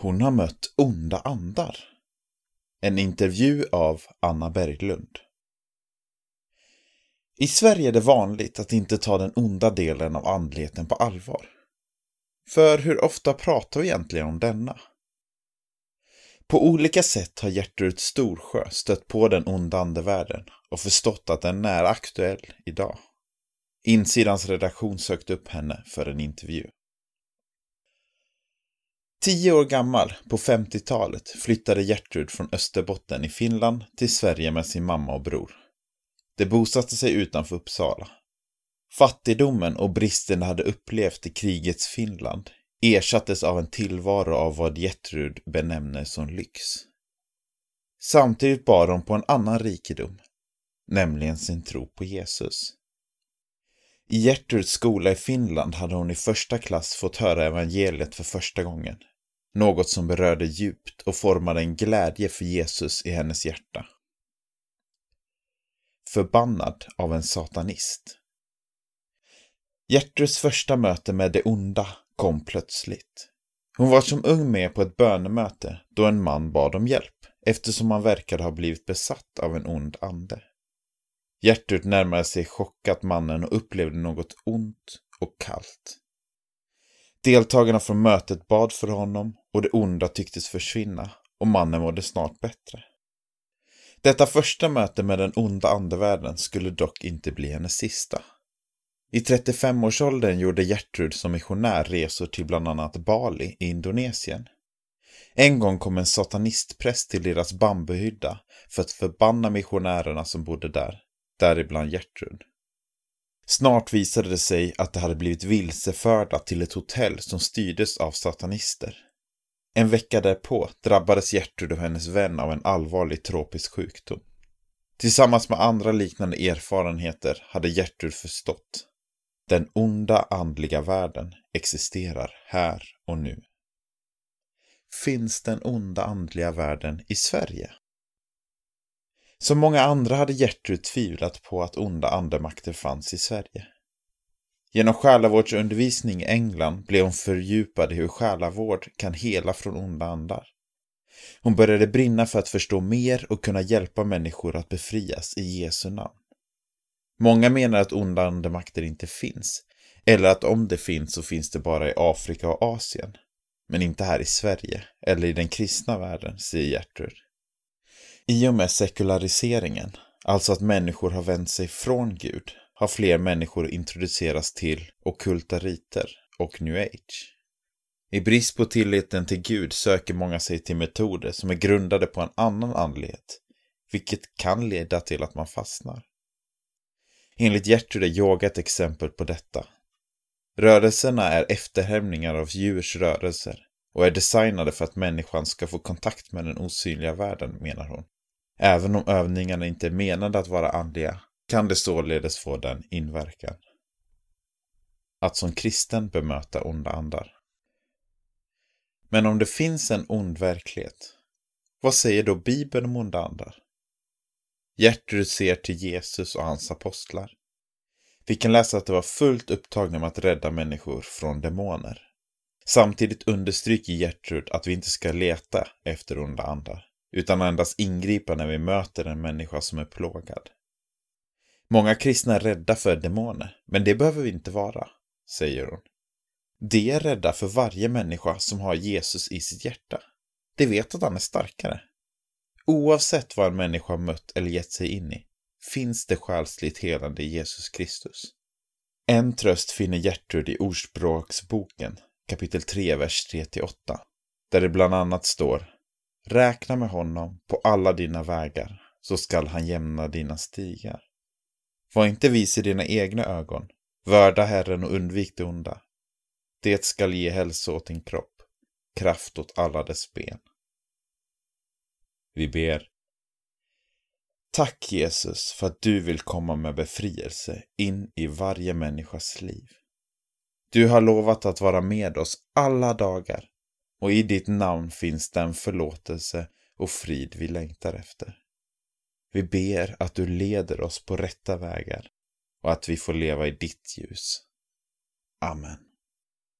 Hon har mött onda andar. En intervju av Anna Berglund. I Sverige är det vanligt att inte ta den onda delen av andligheten på allvar. För hur ofta pratar vi egentligen om denna? På olika sätt har Gertrud Storsjö stött på den onda andevärlden och förstått att den är aktuell idag. Insidans redaktion sökte upp henne för en intervju. Tio år gammal, på 50-talet, flyttade Gertrud från Österbotten i Finland till Sverige med sin mamma och bror. De bosatte sig utanför Uppsala. Fattigdomen och bristen de hade upplevt i krigets Finland ersattes av en tillvaro av vad Gertrud benämner som lyx. Samtidigt bar de på en annan rikedom, nämligen sin tro på Jesus. I Gertruds skola i Finland hade hon i första klass fått höra evangeliet för första gången. Något som berörde djupt och formade en glädje för Jesus i hennes hjärta. Förbannad av en satanist. Gertruds första möte med det onda kom plötsligt. Hon var som ung med på ett bönemöte då en man bad om hjälp eftersom han verkade ha blivit besatt av en ond ande. Gertrud närmade sig chockat mannen och upplevde något ont och kallt. Deltagarna från mötet bad för honom och det onda tycktes försvinna och mannen mådde snart bättre. Detta första möte med den onda andevärlden skulle dock inte bli hennes sista. I 35-årsåldern gjorde Gertrud som missionär resor till bland annat Bali i Indonesien. En gång kom en satanistpräst till deras bambuhydda för att förbanna missionärerna som bodde där, däribland Gertrud. Snart visade det sig att de hade blivit vilseförda till ett hotell som styrdes av satanister. En vecka därpå drabbades Gertrud och hennes vän av en allvarlig tropisk sjukdom. Tillsammans med andra liknande erfarenheter hade Gertrud förstått. Den onda andliga världen existerar här och nu. Finns den onda andliga världen i Sverige? Som många andra hade Gertrud tvivlat på att onda andemakter fanns i Sverige. Genom själavårdsundervisning i England blev hon fördjupad i hur själavård kan hela från onda andar. Hon började brinna för att förstå mer och kunna hjälpa människor att befrias i Jesu namn. Många menar att onda andemakter inte finns, eller att om det finns så finns det bara i Afrika och Asien. Men inte här i Sverige, eller i den kristna världen, säger Gertrud. I och med sekulariseringen, alltså att människor har vänt sig från Gud, har fler människor introducerats till okulta riter och new age. I brist på tilliten till Gud söker många sig till metoder som är grundade på en annan andlighet, vilket kan leda till att man fastnar. Enligt Gertrud är yoga ett exempel på detta. Rörelserna är efterhämningar av djurs rörelser och är designade för att människan ska få kontakt med den osynliga världen, menar hon. Även om övningarna inte är menade att vara andliga kan det således få den inverkan. Att som kristen bemöta onda andar. Men om det finns en ond verklighet, vad säger då Bibeln om onda andar? Gertrud ser till Jesus och hans apostlar. Vi kan läsa att de var fullt upptagna med att rädda människor från demoner. Samtidigt understryker Gertrud att vi inte ska leta efter onda andar, utan endast ingripa när vi möter en människa som är plågad. Många kristna är rädda för demoner, men det behöver vi inte vara, säger hon. De är rädda för varje människa som har Jesus i sitt hjärta. De vet att han är starkare. Oavsett vad en människa har mött eller gett sig in i, finns det själsligt helande i Jesus Kristus. En tröst finner Gertrud i Ordspråksboken, kapitel 3, vers 3-8, där det bland annat står Räkna med honom på alla dina vägar, så skall han jämna dina stigar. Var inte vis i dina egna ögon, vörda Herren och undvik det onda. Det skall ge hälsa åt din kropp, kraft åt alla dess ben. Vi ber. Tack Jesus för att du vill komma med befrielse in i varje människas liv. Du har lovat att vara med oss alla dagar och i ditt namn finns den förlåtelse och frid vi längtar efter. Vi ber att du leder oss på rätta vägar och att vi får leva i ditt ljus. Amen.